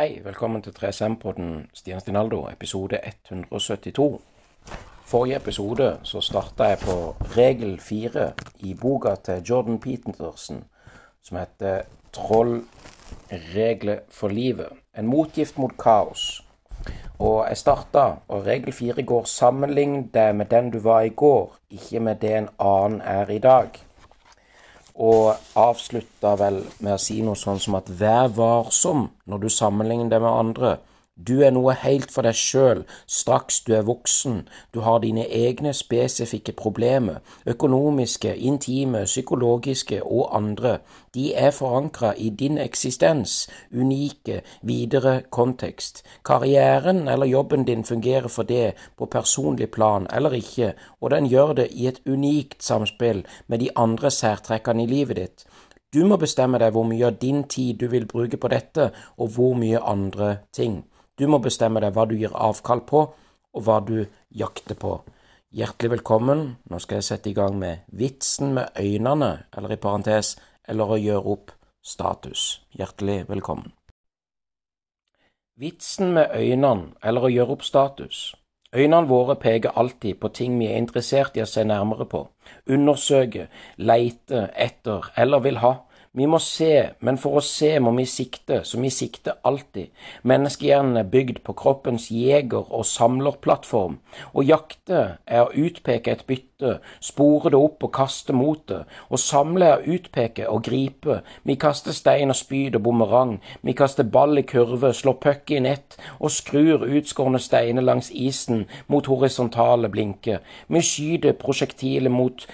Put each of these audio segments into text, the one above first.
Hei, velkommen til 3SM-podden Stian Stinaldo, episode 172. Forrige episode så starta jeg på regel fire i boka til Jordan Peterson som heter 'Troll regler for livet'. En motgift mot kaos. Og jeg starta, og regel fire går 'sammenlign deg med den du var i går, ikke med det en annen er i dag' og avslutta vel med å si noe sånn som at vær varsom når du sammenligner deg med andre. Du er noe helt for deg sjøl straks du er voksen, du har dine egne spesifikke problemer, økonomiske, intime, psykologiske og andre, de er forankra i din eksistens, unike, videre kontekst. Karrieren eller jobben din fungerer for det på personlig plan eller ikke, og den gjør det i et unikt samspill med de andre særtrekkene i livet ditt. Du må bestemme deg hvor mye av din tid du vil bruke på dette, og hvor mye andre ting. Du må bestemme deg hva du gir avkall på, og hva du jakter på. Hjertelig velkommen. Nå skal jeg sette i gang med vitsen med øynene, eller i parentes, eller å gjøre opp status. Hjertelig velkommen. Vitsen med øynene, eller å gjøre opp status. Øynene våre peker alltid på ting vi er interessert i å se nærmere på, undersøke, leite etter eller vil ha. Vi må se, men for å se må vi sikte, så vi sikter alltid. Menneskehjernen er bygd på kroppens jeger- og samlerplattform. Å jakte er å utpeke et bytte, spore det opp og kaste mot det. Å samle er å utpeke og gripe. Vi kaster stein og spyd og bumerang. Vi kaster ball i kurve, slår puck i nett og skrur utskårne steiner langs isen mot horisontale blinker. Vi skyter prosjektiler mot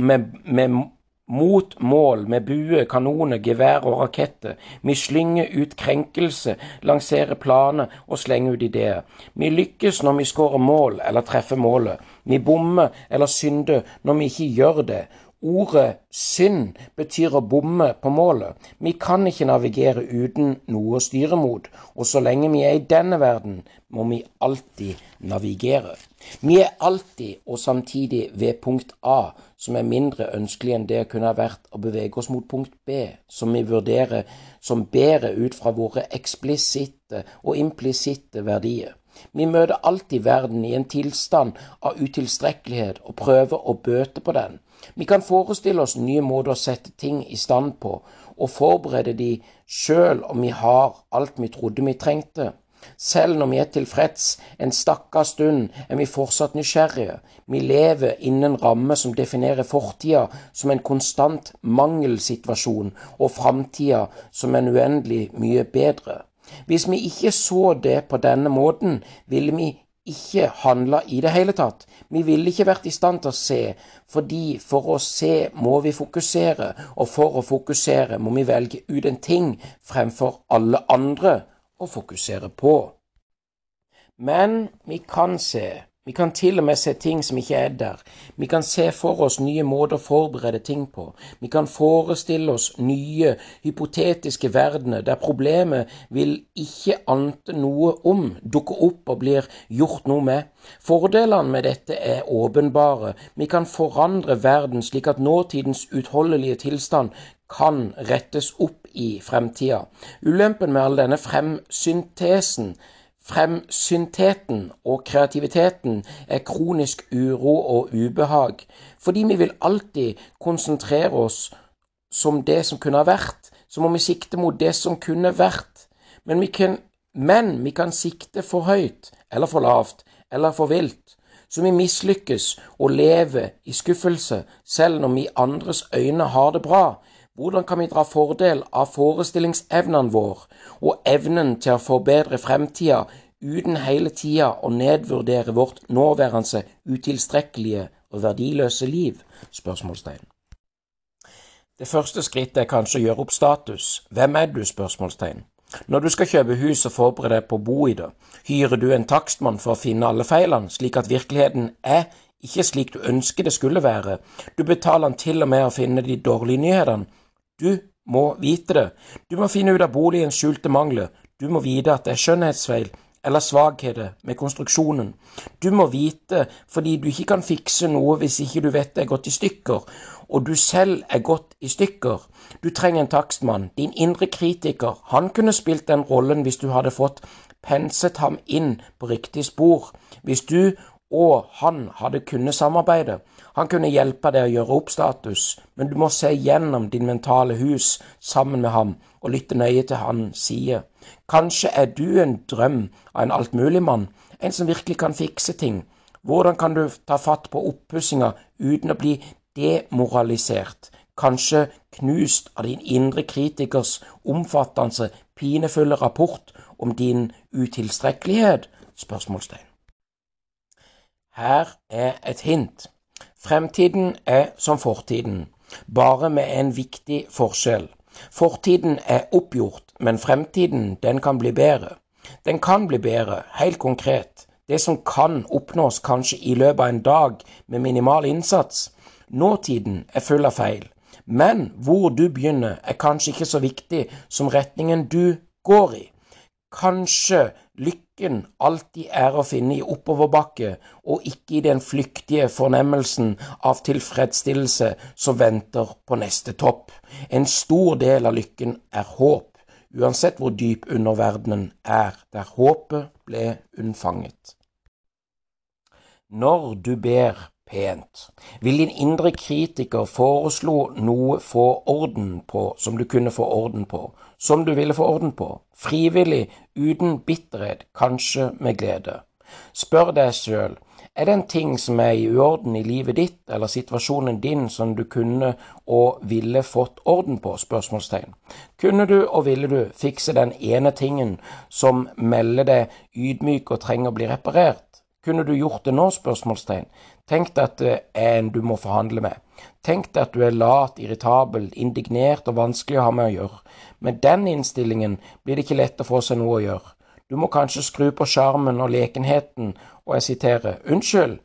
med, med mot mål med bue, kanoner, gevær og raketter. Vi slynger ut krenkelse, lanserer planer og slenger ut ideer. Vi lykkes når vi skårer mål eller treffer målet. Vi bommer eller synder når vi ikke gjør det. Ordet synd betyr å bomme på målet. Vi kan ikke navigere uten noe å styre mot, og så lenge vi er i denne verden, må vi alltid navigere. Vi er alltid og samtidig ved punkt A, som er mindre ønskelig enn det kunne ha vært å bevege oss mot punkt B, som vi vurderer som bedre ut fra våre eksplisitte og implisitte verdier. Vi møter alltid verden i en tilstand av utilstrekkelighet og prøver å bøte på den. Vi kan forestille oss nye måter å sette ting i stand på, og forberede de sjøl om vi har alt vi trodde vi trengte. Selv når vi er tilfreds en stakkars stund, er vi fortsatt nysgjerrige. Vi lever innen en ramme som definerer fortida som en konstant mangelsituasjon, og framtida som en uendelig mye bedre. Hvis vi ikke så det på denne måten, ville vi ikke handla i det hele tatt. Vi ville ikke vært i stand til å se, fordi for å se må vi fokusere, og for å fokusere må vi velge ut en ting fremfor alle andre å fokusere på. Men vi kan se, vi kan til og med se ting som ikke er der. Vi kan se for oss nye måter å forberede ting på. Vi kan forestille oss nye, hypotetiske verdener der problemet vil ikke ante noe om, dukke opp og blir gjort noe med. Fordelene med dette er åpenbare. Vi kan forandre verden slik at nåtidens utholdelige tilstand kan rettes opp i fremtida. Ulempen med all denne fremsyntesen Fremsyntheten og kreativiteten er kronisk uro og ubehag, fordi vi vil alltid konsentrere oss som det som kunne ha vært, så må vi sikte mot det som kunne vært. Men vi kan, men vi kan sikte for høyt, eller for lavt, eller for vilt, så vi mislykkes og lever i skuffelse, selv når vi i andres øyne har det bra. Hvordan kan vi dra fordel av forestillingsevnene våre og evnen til å forbedre fremtida uten hele tida å nedvurdere vårt nåværende utilstrekkelige og verdiløse liv? Spørsmålstegn. Det første skrittet er kanskje å gjøre opp status. Hvem er du? spørsmålstegn. Når du skal kjøpe hus og forberede deg på å bo i det, hyrer du en takstmann for å finne alle feilene, slik at virkeligheten er ikke slik du ønsker det skulle være. Du betaler han til og med å finne de dårlige nyhetene. Du må vite det. Du må finne ut av boligens skjulte mangler. Du må vite at det er skjønnhetsfeil eller svakheter med konstruksjonen. Du må vite fordi du ikke kan fikse noe hvis ikke du vet det er gått i stykker, og du selv er gått i stykker. Du trenger en takstmann, din indre kritiker. Han kunne spilt den rollen hvis du hadde fått penset ham inn på riktig spor. Hvis du og han hadde kunnet samarbeide. Han kunne hjelpe deg å gjøre opp status, men du må se gjennom din mentale hus sammen med ham og lytte nøye til han sier. Kanskje er du en drøm av en altmuligmann, en som virkelig kan fikse ting. Hvordan kan du ta fatt på oppussinga uten å bli demoralisert, kanskje knust av din indre kritikers omfattende, pinefulle rapport om din utilstrekkelighet? Spørsmålstegn. Her er et hint. Fremtiden er som fortiden, bare med en viktig forskjell. Fortiden er oppgjort, men fremtiden, den kan bli bedre. Den kan bli bedre, helt konkret. Det som kan oppnås kanskje i løpet av en dag med minimal innsats. Nåtiden er full av feil. Men hvor du begynner, er kanskje ikke så viktig som retningen du går i. Kanskje lykken alltid er å finne i oppoverbakke, og ikke i den flyktige fornemmelsen av tilfredsstillelse som venter på neste topp. En stor del av lykken er håp, uansett hvor dyp underverdenen er, der håpet ble unnfanget. Når du ber pent, vil din indre kritiker foreslå noe få orden på som du kunne få orden på, som du ville få orden på, frivillig, uten bitterhet, kanskje med glede. Spør deg sjøl, er det en ting som er i uorden i livet ditt eller situasjonen din som du kunne og ville fått orden på? spørsmålstegn. Kunne du og ville du fikse den ene tingen som melder deg ydmyk og trenger å bli reparert? Kunne du gjort det nå? spørsmålstegn. Tenk deg at det er en du må forhandle med. Tenk deg at du er lat, irritabel, indignert og vanskelig å ha med å gjøre. Med den innstillingen blir det ikke lett å få seg noe å gjøre. Du må kanskje skru på sjarmen og lekenheten, og jeg siterer, unnskyld,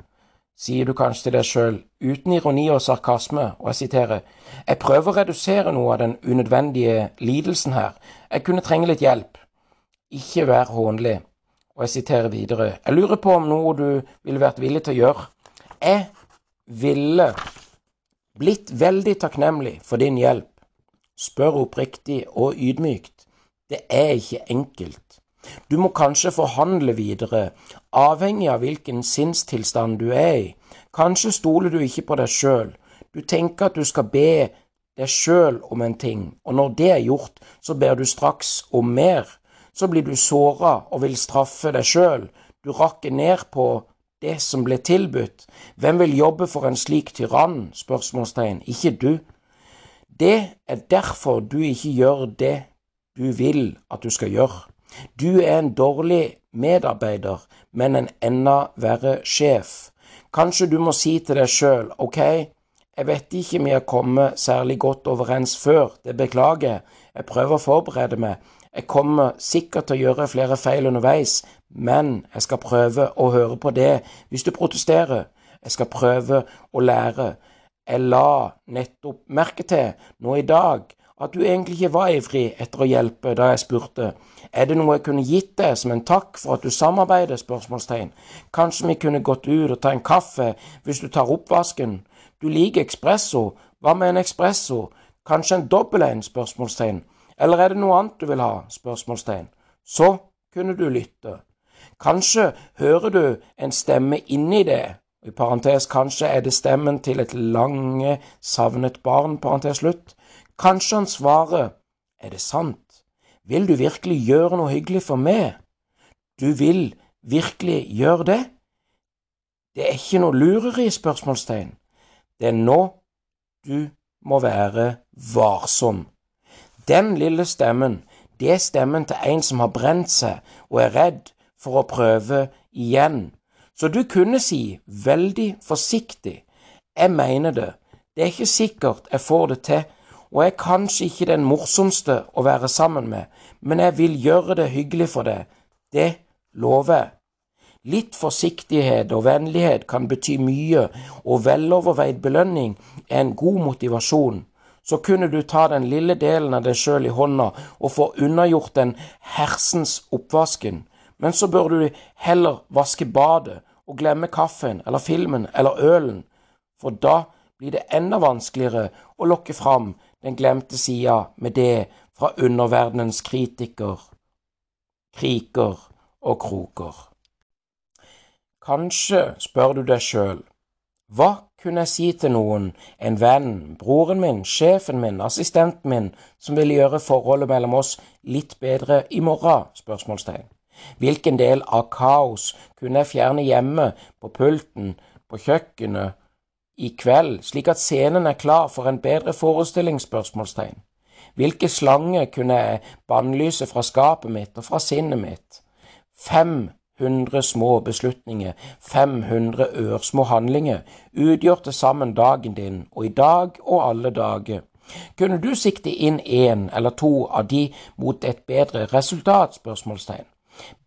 sier du kanskje til deg sjøl, uten ironi og sarkasme, og jeg siterer, jeg prøver å redusere noe av den unødvendige lidelsen her, jeg kunne trenge litt hjelp, ikke vær hånlig, og jeg siterer videre, jeg lurer på om noe du ville vært villig til å gjøre, jeg ville blitt veldig takknemlig for din hjelp, spør oppriktig og ydmykt, det er ikke enkelt. Du må kanskje forhandle videre, avhengig av hvilken sinnstilstand du er i. Kanskje stoler du ikke på deg sjøl. Du tenker at du skal be deg sjøl om en ting, og når det er gjort, så ber du straks om mer. Så blir du såra og vil straffe deg sjøl. Du rakker ned på det som ble tilbudt. Hvem vil jobbe for en slik tyrann? spørsmålstegn. Ikke du. Det er derfor du ikke gjør det du vil at du skal gjøre. Du er en dårlig medarbeider, men en enda verre sjef. Kanskje du må si til deg sjøl, ok, jeg vet ikke om jeg har kommet særlig godt overens før, det beklager jeg, jeg prøver å forberede meg, jeg kommer sikkert til å gjøre flere feil underveis, men jeg skal prøve å høre på det hvis du protesterer, jeg skal prøve å lære. Jeg la nettopp merke til nå i dag at du egentlig ikke var ivrig etter å hjelpe da jeg spurte. Er det noe jeg kunne gitt deg som en takk for at du samarbeider? spørsmålstegn. Kanskje vi kunne gått ut og ta en kaffe hvis du tar oppvasken? Du liker espresso. Hva med en espresso? Kanskje en dobbel en? spørsmålstegn. Eller er det noe annet du vil ha? spørsmålstegn. Så kunne du lytte. Kanskje hører du en stemme inni det, i parentes kanskje er det stemmen til et lange savnet barn, parentes slutt. Kanskje han svarer Er det sant? Vil du virkelig gjøre noe hyggelig for meg? Du vil virkelig gjøre det? Det er ikke noe lureri? spørsmålstegn. Det er nå du må være varsom. Den lille stemmen, det er stemmen til en som har brent seg og er redd for å prøve igjen. Så du kunne si veldig forsiktig, jeg mener det, det er ikke sikkert jeg får det til og jeg er kanskje ikke den morsomste å være sammen med, men jeg vil gjøre det hyggelig for deg. Det lover jeg. Litt forsiktighet og vennlighet kan bety mye, og veloverveid belønning er en god motivasjon. Så kunne du ta den lille delen av deg sjøl i hånda og få unnagjort den hersens oppvasken. Men så bør du heller vaske badet og glemme kaffen eller filmen eller ølen, for da blir det enda vanskeligere å lokke fram den glemte sida med det fra underverdenens kritiker, kriker og kroker. Kanskje spør du deg sjøl, hva kunne jeg si til noen, en venn, broren min, sjefen min, assistenten min, som ville gjøre forholdet mellom oss litt bedre i morgen? spørsmålstegn. Hvilken del av kaos kunne jeg fjerne hjemme, på pulten, på kjøkkenet, i kveld, slik at scenen er klar for en bedre forestilling? spørsmålstegn. Hvilke slange kunne jeg bannlyse fra skapet mitt og fra sinnet mitt? 500 små beslutninger, 500 ørsmå handlinger, utgjør til sammen dagen din, og i dag og alle dager. Kunne du sikte inn én eller to av de mot et bedre resultat? spørsmålstegn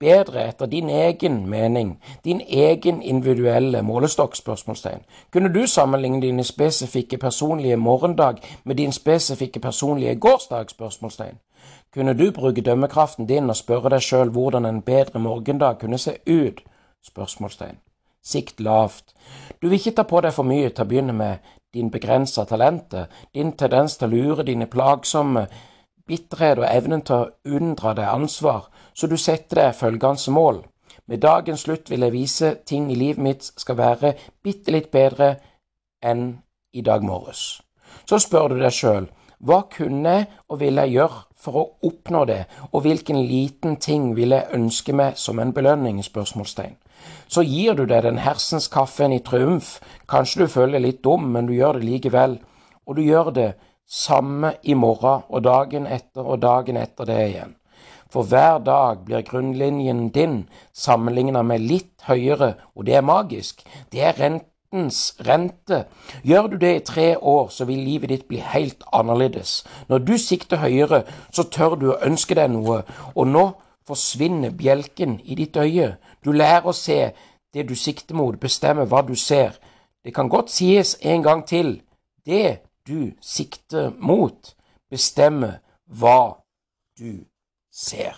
bedre etter din egen mening, din egen individuelle målestokk? spørsmålstegn. Kunne du sammenligne dine spesifikke personlige morgendag med din spesifikke personlige gårsdag? spørsmålstegn. Kunne du bruke dømmekraften din og spørre deg sjøl hvordan en bedre morgendag kunne se ut? spørsmålstegn. Sikt lavt. Du vil ikke ta på deg for mye til å begynne med din begrensa talenter, din tendens til å lure dine plagsomme bitterhet og evnen til å unndra deg ansvar, så du setter deg følgende mål. Med dagens slutt vil jeg vise ting i livet mitt skal være bitte litt bedre enn i dag morges. Så spør du deg sjøl, hva kunne og ville jeg gjøre for å oppnå det, og hvilken liten ting vil jeg ønske meg som en belønning? spørsmålstegn. Så gir du deg den hersens kaffen i triumf, kanskje du føler deg litt dum, men du gjør det likevel, og du gjør det samme i morgen og dagen etter og dagen etter det igjen. For hver dag blir grunnlinjen din sammenlignet med litt høyere, og det er magisk. Det er rentens rente. Gjør du det i tre år, så vil livet ditt bli helt annerledes. Når du sikter høyere, så tør du å ønske deg noe, og nå forsvinner bjelken i ditt øye. Du lærer å se det du sikter mot, bestemmer hva du ser. Det kan godt sies en gang til. Det du sikter mot, bestemmer hva du ser.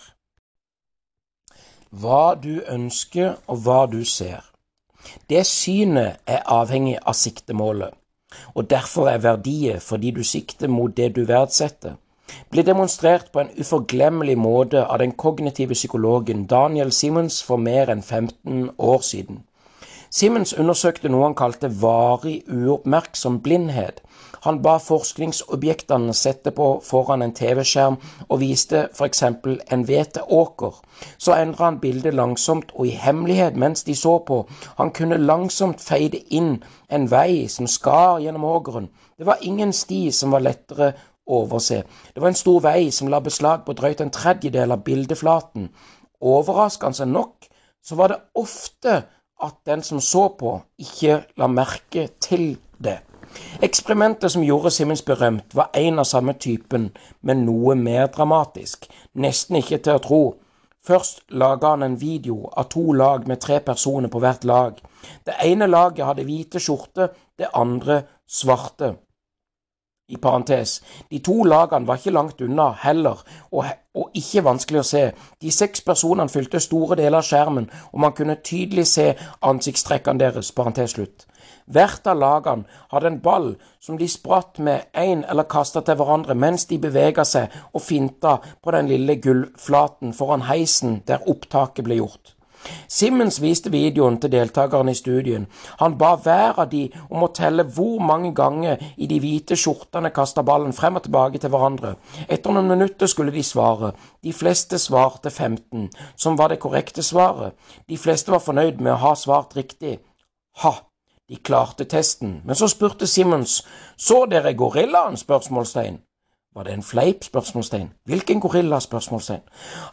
Hva du ønsker og hva du ser. Det synet er avhengig av siktemålet, og derfor er verdiet fordi du sikter mot det du verdsetter, blir demonstrert på en uforglemmelig måte av den kognitive psykologen Daniel Simmons for mer enn 15 år siden. Simmons undersøkte noe han kalte varig uoppmerksom blindhet, han ba forskningsobjektene sette på foran en TV-skjerm og viste f.eks. en hveteåker. Så endra han bildet langsomt og i hemmelighet mens de så på. Han kunne langsomt feide inn en vei som skar gjennom åkeren. Det var ingen sti som var lettere å overse. Det var en stor vei som la beslag på drøyt en tredjedel av bildeflaten. Overraskende nok så var det ofte at den som så på, ikke la merke til det. Eksperimentet som gjorde Simmons berømt, var en av samme typen, men noe mer dramatisk. Nesten ikke til å tro. Først laga han en video av to lag med tre personer på hvert lag. Det ene laget hadde hvite skjorte, det andre svarte. I parentes, de to lagene var ikke langt unna heller, og, og ikke vanskelig å se. De seks personene fylte store deler av skjermen, og man kunne tydelig se ansiktstrekkene deres. parentes slutt. Hvert av lagene hadde en ball som de spratt med én eller kasta til hverandre mens de bevega seg og finta på den lille gullflaten foran heisen der opptaket ble gjort. Simmons viste videoen til deltakerne i studien. Han ba hver av de om å telle hvor mange ganger i de hvite skjortene kasta ballen frem og tilbake til hverandre. Etter noen minutter skulle de svare. De fleste svarte 15, som var det korrekte svaret. De fleste var fornøyd med å ha svart riktig. Ha! De klarte testen, men så spurte Simmons, så dere gorillaen? spørsmålstegn. Var det en fleip? spørsmålstegn. Hvilken gorilla? spørsmålstegn.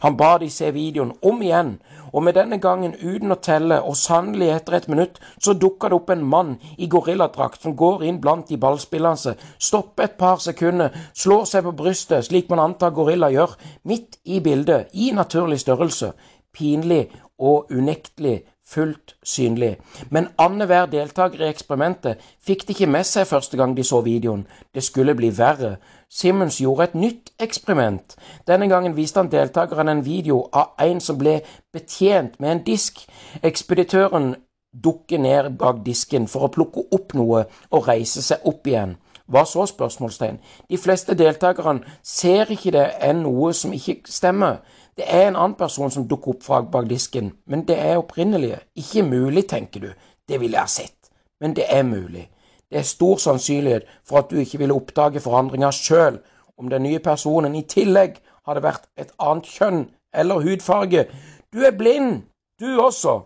Han ba de se videoen om igjen, og med denne gangen uten å telle, og sannelig etter et minutt, så dukka det opp en mann i gorilladrakt som går inn blant de ballspillende, stopper et par sekunder, slår seg på brystet, slik man antar gorilla gjør, midt i bildet, i naturlig størrelse. Pinlig og unektelig fullt synlig. Men annenhver deltaker i eksperimentet fikk det ikke med seg første gang de så videoen. Det skulle bli verre. Simmons gjorde et nytt eksperiment. Denne gangen viste han deltakerne en video av en som ble betjent med en disk. Ekspeditøren dukker ned bak disken for å plukke opp noe og reise seg opp igjen. Hva så? spørsmålstegn. De fleste deltakerne ser ikke det er noe som ikke stemmer. Det er en annen person som dukker opp fra bak disken, men det er opprinnelige. Ikke mulig, tenker du. Det ville jeg ha sett. Men det er mulig. Det er stor sannsynlighet for at du ikke ville oppdage forandringa sjøl om den nye personen i tillegg hadde vært et annet kjønn eller hudfarge. Du er blind, du også.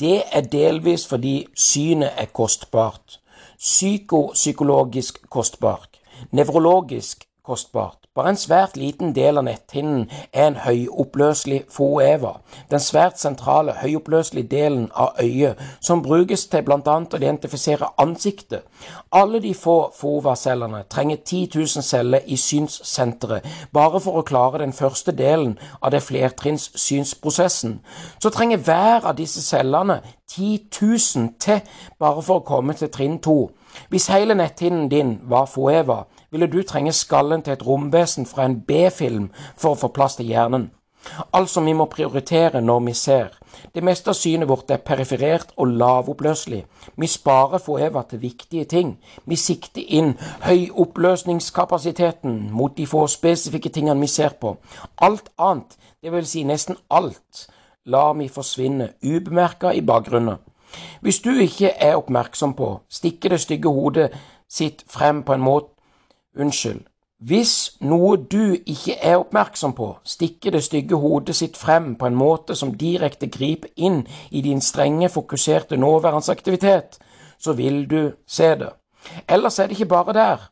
Det er delvis fordi synet er kostbart, psykopsykologisk kostbart, nevrologisk kostbart. Bare en svært liten del av netthinnen er en høyoppløselig foeva, den svært sentrale, høyoppløselige delen av øyet som brukes til bl.a. å identifisere ansiktet. Alle de få foeva-cellene trenger 10 000 celler i synssenteret bare for å klare den første delen av det flertrinns synsprosessen. Så trenger hver av disse cellene 10 000 til bare for å komme til trinn to. Hvis hele netthinnen din var foeva, ville du trenge skallen til et romvesen fra en B-film for å få plass til hjernen. Altså, vi må prioritere når vi ser. Det meste av synet vårt er periferert og lavoppløselig. Vi sparer forever til viktige ting. Vi sikter inn høyoppløsningskapasiteten mot de få spesifikke tingene vi ser på. Alt annet, det vil si nesten alt, lar vi forsvinne ubemerka i bakgrunnen. Hvis du ikke er oppmerksom på, stikker det stygge hodet sitt frem på en måte Unnskyld. Hvis noe du ikke er oppmerksom på, stikker det stygge hodet sitt frem på en måte som direkte griper inn i din strenge, fokuserte nåværendsaktivitet, så vil du se det. Ellers er det ikke bare der.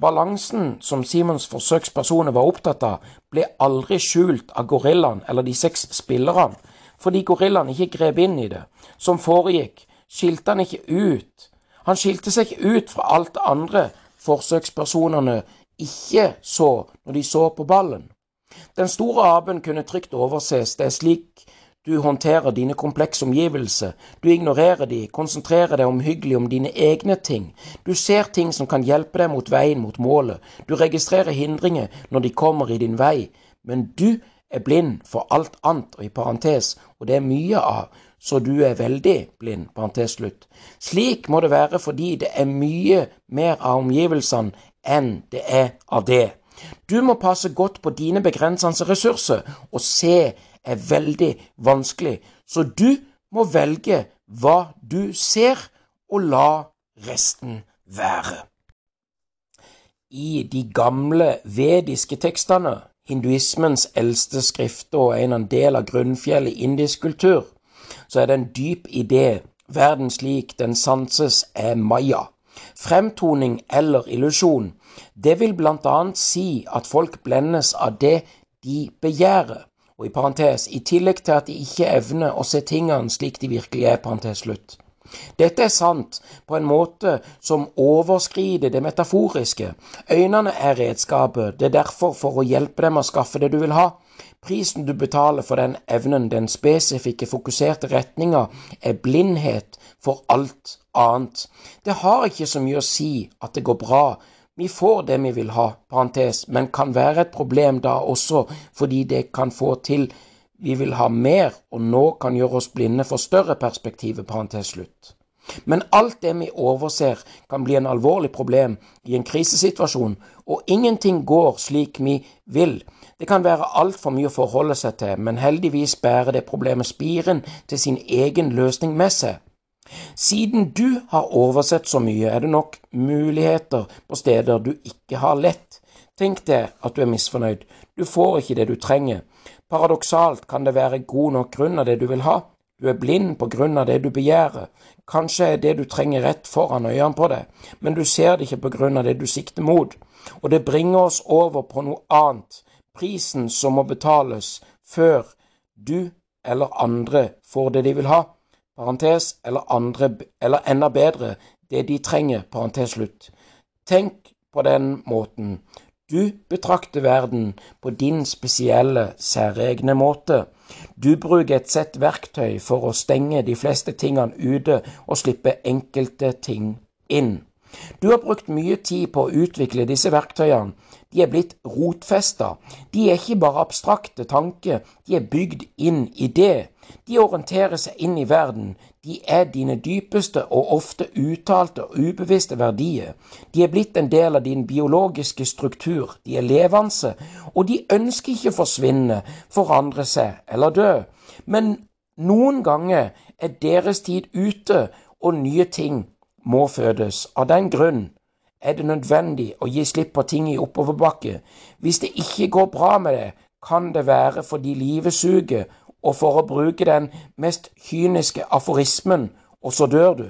Balansen som Simons forsøkspersoner var opptatt av, ble aldri skjult av gorillaen eller de seks spillerne, fordi gorillaen ikke grep inn i det. Som foregikk, skilte han ikke ut. Han skilte seg ikke ut fra alt det andre forsøkspersonene ikke så når de så på ballen. Den store apen kunne trygt overses, det er slik du håndterer dine komplekse omgivelser, du ignorerer de, konsentrerer deg omhyggelig om dine egne ting, du ser ting som kan hjelpe deg mot veien mot målet, du registrerer hindringer når de kommer i din vei, men du er blind for alt annet, og i parentes, og det er mye av, så du er veldig blind. parentes slutt. Slik må det være fordi det er mye mer av omgivelsene enn det er av det. Du må passe godt på dine begrensende ressurser, og se er veldig vanskelig, så du må velge hva du ser, og la resten være. I de gamle vediske tekstene, hinduismens eldste skrifter og en del av grunnfjellet indisk kultur, så er det en dyp idé. Verden slik den sanses, er maya. Fremtoning eller illusjon. Det vil blant annet si at folk blendes av det de begjærer. Og i parentes, i tillegg til at de ikke evner å se tingene slik de virkelig er, parentes slutt. Dette er sant på en måte som overskrider det metaforiske. Øynene er redskapet, det er derfor for å hjelpe dem å skaffe det du vil ha. Prisen du betaler for den evnen, den spesifikke, fokuserte retninga, er blindhet for alt annet. Det har ikke så mye å si at det går bra. Vi får det vi vil ha, parentes, men kan være et problem da også fordi det kan få til vi vil ha mer, og nå kan gjøre oss blinde for større perspektivet, parentes slutt. Men alt det vi overser, kan bli en alvorlig problem i en krisesituasjon, og ingenting går slik vi vil. Det kan være altfor mye å forholde seg til, men heldigvis bærer det problemet spiren til sin egen løsning med seg. Siden du har oversett så mye, er det nok muligheter på steder du ikke har lett. Tenk deg at du er misfornøyd, du får ikke det du trenger. Paradoksalt kan det være god nok grunn av det du vil ha, du er blind på grunn av det du begjærer. Kanskje er det du trenger rett foran øynene på deg, men du ser det ikke på grunn av det du sikter mot. Og det bringer oss over på noe annet, prisen som må betales før du eller andre får det de vil ha, parentes, eller andre, eller enda bedre, det de trenger, parentes slutt. Tenk på den måten. Du betrakter verden på din spesielle, særegne måte. Du bruker et sett verktøy for å stenge de fleste tingene ute og slippe enkelte ting inn. Du har brukt mye tid på å utvikle disse verktøyene. De er blitt rotfesta. De er ikke bare abstrakte tanker, de er bygd inn i det. De orienterer seg inn i verden. De er dine dypeste og ofte uttalte og ubevisste verdier. De er blitt en del av din biologiske struktur. De er levende, og de ønsker ikke å forsvinne, forandre seg eller dø. Men noen ganger er deres tid ute, og nye ting må fødes. Av den grunn er det nødvendig å gi slipp på ting i oppoverbakke. Hvis det ikke går bra med det, kan det være fordi livet suger, og for å bruke den mest kyniske aforismen, og så dør du.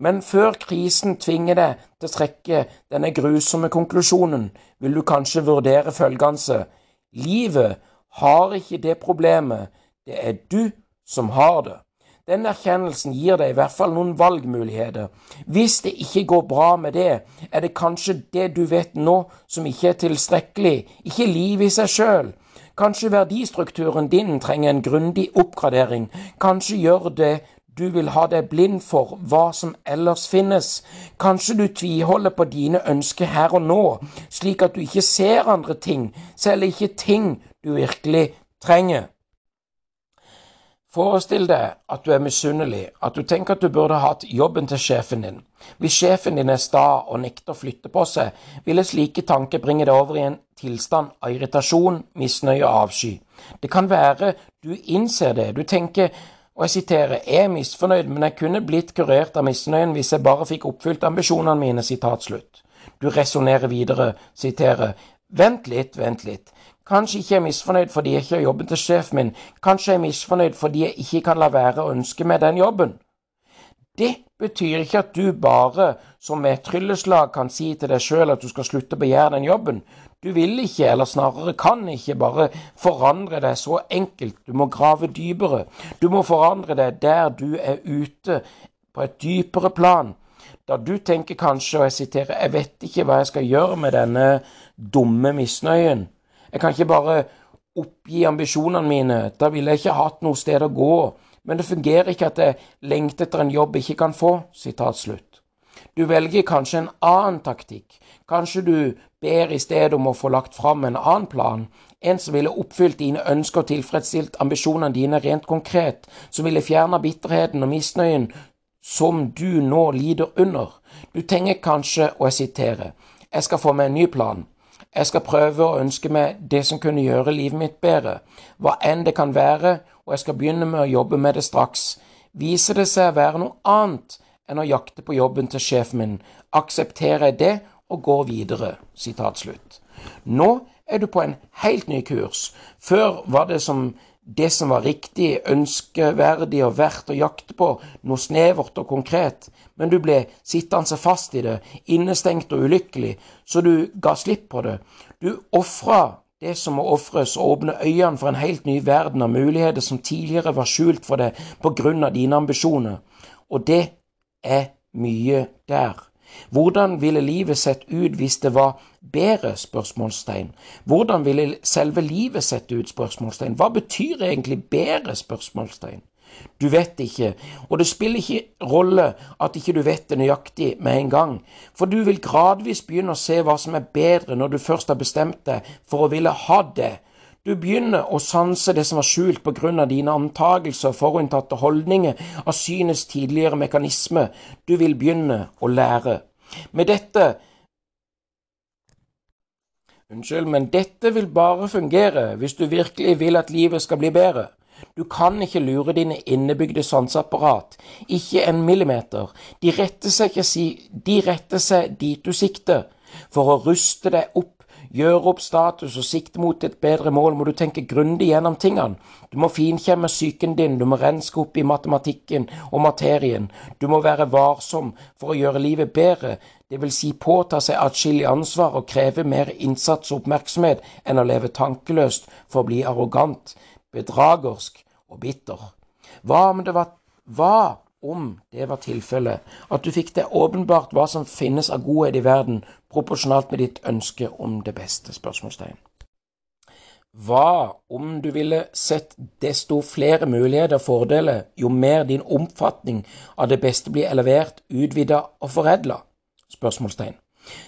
Men før krisen tvinger deg til å trekke denne grusomme konklusjonen, vil du kanskje vurdere følgende Livet har ikke det problemet, det er du som har det. Den erkjennelsen gir deg i hvert fall noen valgmuligheter. Hvis det ikke går bra med det, er det kanskje det du vet nå som ikke er tilstrekkelig, ikke livet i seg sjøl. Kanskje verdistrukturen din trenger en grundig oppgradering. Kanskje gjør det du vil ha deg blind for hva som ellers finnes. Kanskje du tviholder på dine ønsker her og nå, slik at du ikke ser andre ting, selv ikke ting du virkelig trenger. Forestill deg at du er misunnelig, at du tenker at du burde hatt jobben til sjefen din. Hvis sjefen din er sta og nekter å flytte på seg, ville slike tanker bringe deg over i en tilstand av irritasjon, misnøye og avsky. Det kan være du innser det, du tenker og jeg siterer, er misfornøyd, men jeg kunne blitt kurert av misnøyen hvis jeg bare fikk oppfylt ambisjonene mine, sitat slutt. Du resonnerer videre, siterer, vent litt, vent litt. Kanskje ikke jeg er misfornøyd fordi jeg ikke har jobben til sjefen min. Kanskje jeg er misfornøyd fordi jeg ikke kan la være å ønske meg den jobben. Det betyr ikke at du bare, som med et trylleslag, kan si til deg sjøl at du skal slutte å begjære den jobben. Du vil ikke, eller snarere kan ikke, bare forandre deg så enkelt. Du må grave dypere. Du må forandre deg der du er ute, på et dypere plan. Da du tenker kanskje, og jeg siterer, jeg vet ikke hva jeg skal gjøre med denne dumme misnøyen. Jeg kan ikke bare oppgi ambisjonene mine. Da ville jeg ikke hatt noe sted å gå. Men det fungerer ikke at jeg lengter etter en jobb jeg ikke kan få. Sitat slutt. Du velger kanskje en annen taktikk. Kanskje du ber i stedet om å få lagt fram en annen plan, en som ville oppfylt dine ønsker og tilfredsstilt ambisjonene dine rent konkret, som ville fjerna bitterheten og misnøyen som du nå lider under. Du tenker kanskje, og jeg jeg skal få meg en ny plan, jeg skal prøve å ønske meg det som kunne gjøre livet mitt bedre, hva enn det kan være, og jeg skal begynne med å jobbe med det straks. Viser det seg å være noe annet enn å jakte på jobben til sjefen min, aksepterer jeg det og går videre. Nå er du på en helt ny kurs. Før var det som det som var riktig, ønskeverdig og verdt å jakte på, noe snevert og konkret, men du ble sittende fast i det, innestengt og ulykkelig, så du ga slipp på det. Du ofra det som må ofres, og åpne øynene for en helt ny verden av muligheter som tidligere var skjult for deg på grunn av dine ambisjoner. Og det er mye der. Hvordan ville livet sett ut hvis det var bedre? spørsmålstegn. Hvordan ville selve livet sett ut? spørsmålstegn. Hva betyr egentlig bedre? spørsmålstegn. Du vet ikke, og det spiller ikke rolle at ikke du vet det nøyaktig med en gang, for du vil gradvis begynne å se hva som er bedre når du først har bestemt deg for å ville ha det. Du begynner å sanse det som var skjult på grunn av dine antagelser, forutinntatte holdninger, av synets tidligere mekanisme. Du vil begynne å lære. Med dette Unnskyld, men dette vil bare fungere hvis du virkelig vil at livet skal bli bedre. Du kan ikke lure dine innebygde sanseapparat, ikke en millimeter. De retter seg, ikke, de retter seg dit du sikter. For å ruste deg opp Gjøre opp status og sikte mot et bedre mål må du tenke grundig gjennom tingene. Du må finkjemme psyken din, du må renske opp i matematikken og materien. Du må være varsom for å gjøre livet bedre, vil si påta seg atskillig ansvar og kreve mer innsats og oppmerksomhet enn å leve tankeløst for å bli arrogant, bedragersk og bitter. Hva om det var Hva om det var tilfellet, at du fikk det åpenbart hva som finnes av godhet i verden, proporsjonalt med ditt ønske om det beste? spørsmålstegn. Hva om du ville sett desto flere muligheter og fordeler jo mer din omfatning av det beste blir elevert, utvida og foredla? Spørsmålstegn.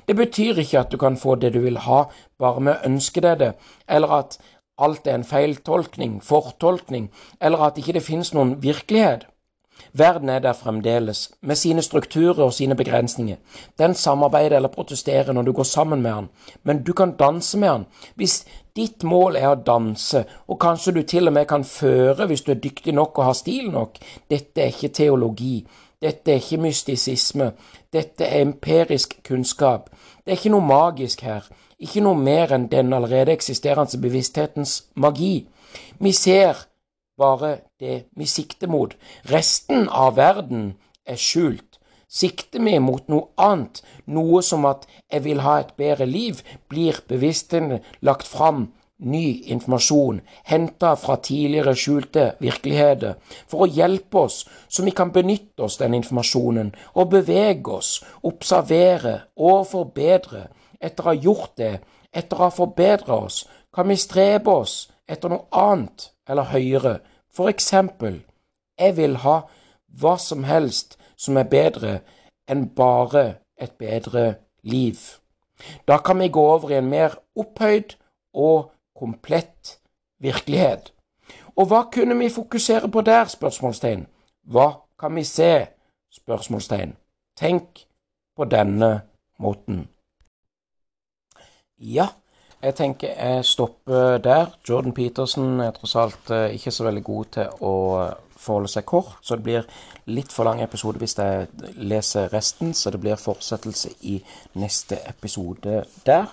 Det betyr ikke at du kan få det du vil ha bare med å ønske deg det, eller at alt er en feiltolkning, fortolkning, eller at ikke det finnes noen virkelighet. Verden er der fremdeles, med sine strukturer og sine begrensninger. Den samarbeider eller protesterer når du går sammen med han, men du kan danse med han. Hvis ditt mål er å danse, og kanskje du til og med kan føre hvis du er dyktig nok og har stil nok, dette er ikke teologi. Dette er ikke mystisisme. Dette er empirisk kunnskap. Det er ikke noe magisk her. Ikke noe mer enn den allerede eksisterende bevissthetens magi. Vi ser bare det vi sikter mot. Resten av verden er skjult. Sikter vi mot noe annet, noe som at 'jeg vil ha et bedre liv', blir bevisstheten lagt fram ny informasjon, henta fra tidligere skjulte virkeligheter, for å hjelpe oss så vi kan benytte oss den informasjonen og bevege oss, observere og forbedre. Etter å ha gjort det, etter å ha forbedra oss, kan vi strebe oss etter noe annet eller høyere. For eksempel, jeg vil ha hva som helst som er bedre enn bare et bedre liv. Da kan vi gå over i en mer opphøyd og komplett virkelighet. Og hva kunne vi fokusere på der? spørsmålstegn. Hva kan vi se? spørsmålstegn. Tenk på denne måten. Ja, jeg tenker jeg stopper der. Jordan Peterson er tross alt eh, ikke så veldig god til å forholde seg kort, så det blir litt for lang episode hvis jeg leser resten, så det blir fortsettelse i neste episode der.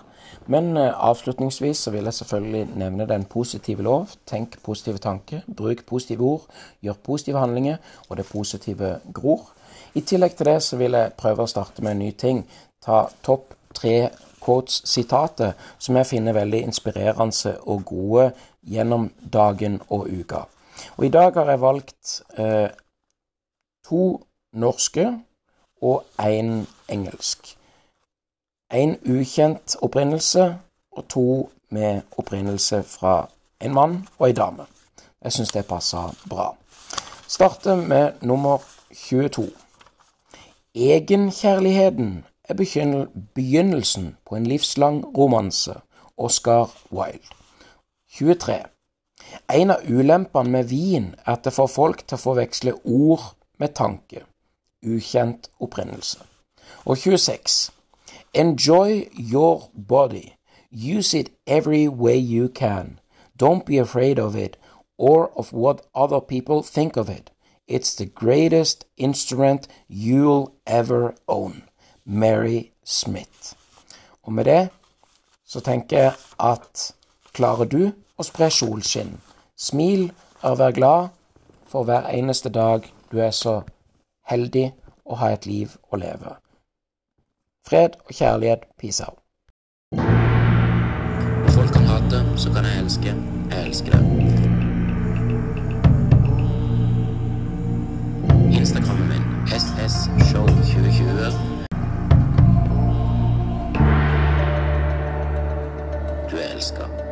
Men eh, avslutningsvis så vil jeg selvfølgelig nevne den positive lov. Tenk positive tanker, bruk positive ord, gjør positive handlinger, og det positive gror. I tillegg til det så vil jeg prøve å starte med en ny ting. Ta topp tre quotes-sitater som jeg finner veldig inspirerende og gode gjennom dagen og uka. Og I dag har jeg valgt eh, to norske og én engelsk. En ukjent opprinnelse og to med opprinnelse fra en mann og en dame. Jeg syns det passer bra. Starter med nummer 22. Egenkjærligheten er begynnelsen på en livslang romanse. Oscar Wilde. 23. En av ulempene med vin er at det får folk til å forveksle ord med tanke. Ukjent opprinnelse. Og 26. Enjoy your body. Use it every way you can. Don't be afraid of it or of what other people think of it. It's the greatest instrument you'll ever own. Mary Smith. Og med det så tenker jeg at klarer du å spre solskinn, smil og vær glad for hver eneste dag du er så heldig å ha et liv å leve. Fred og kjærlighet, peace out. Folk kan hate, så kan jeg elske. Jeg elsker det. Instagrammen min, SS Show Francisco.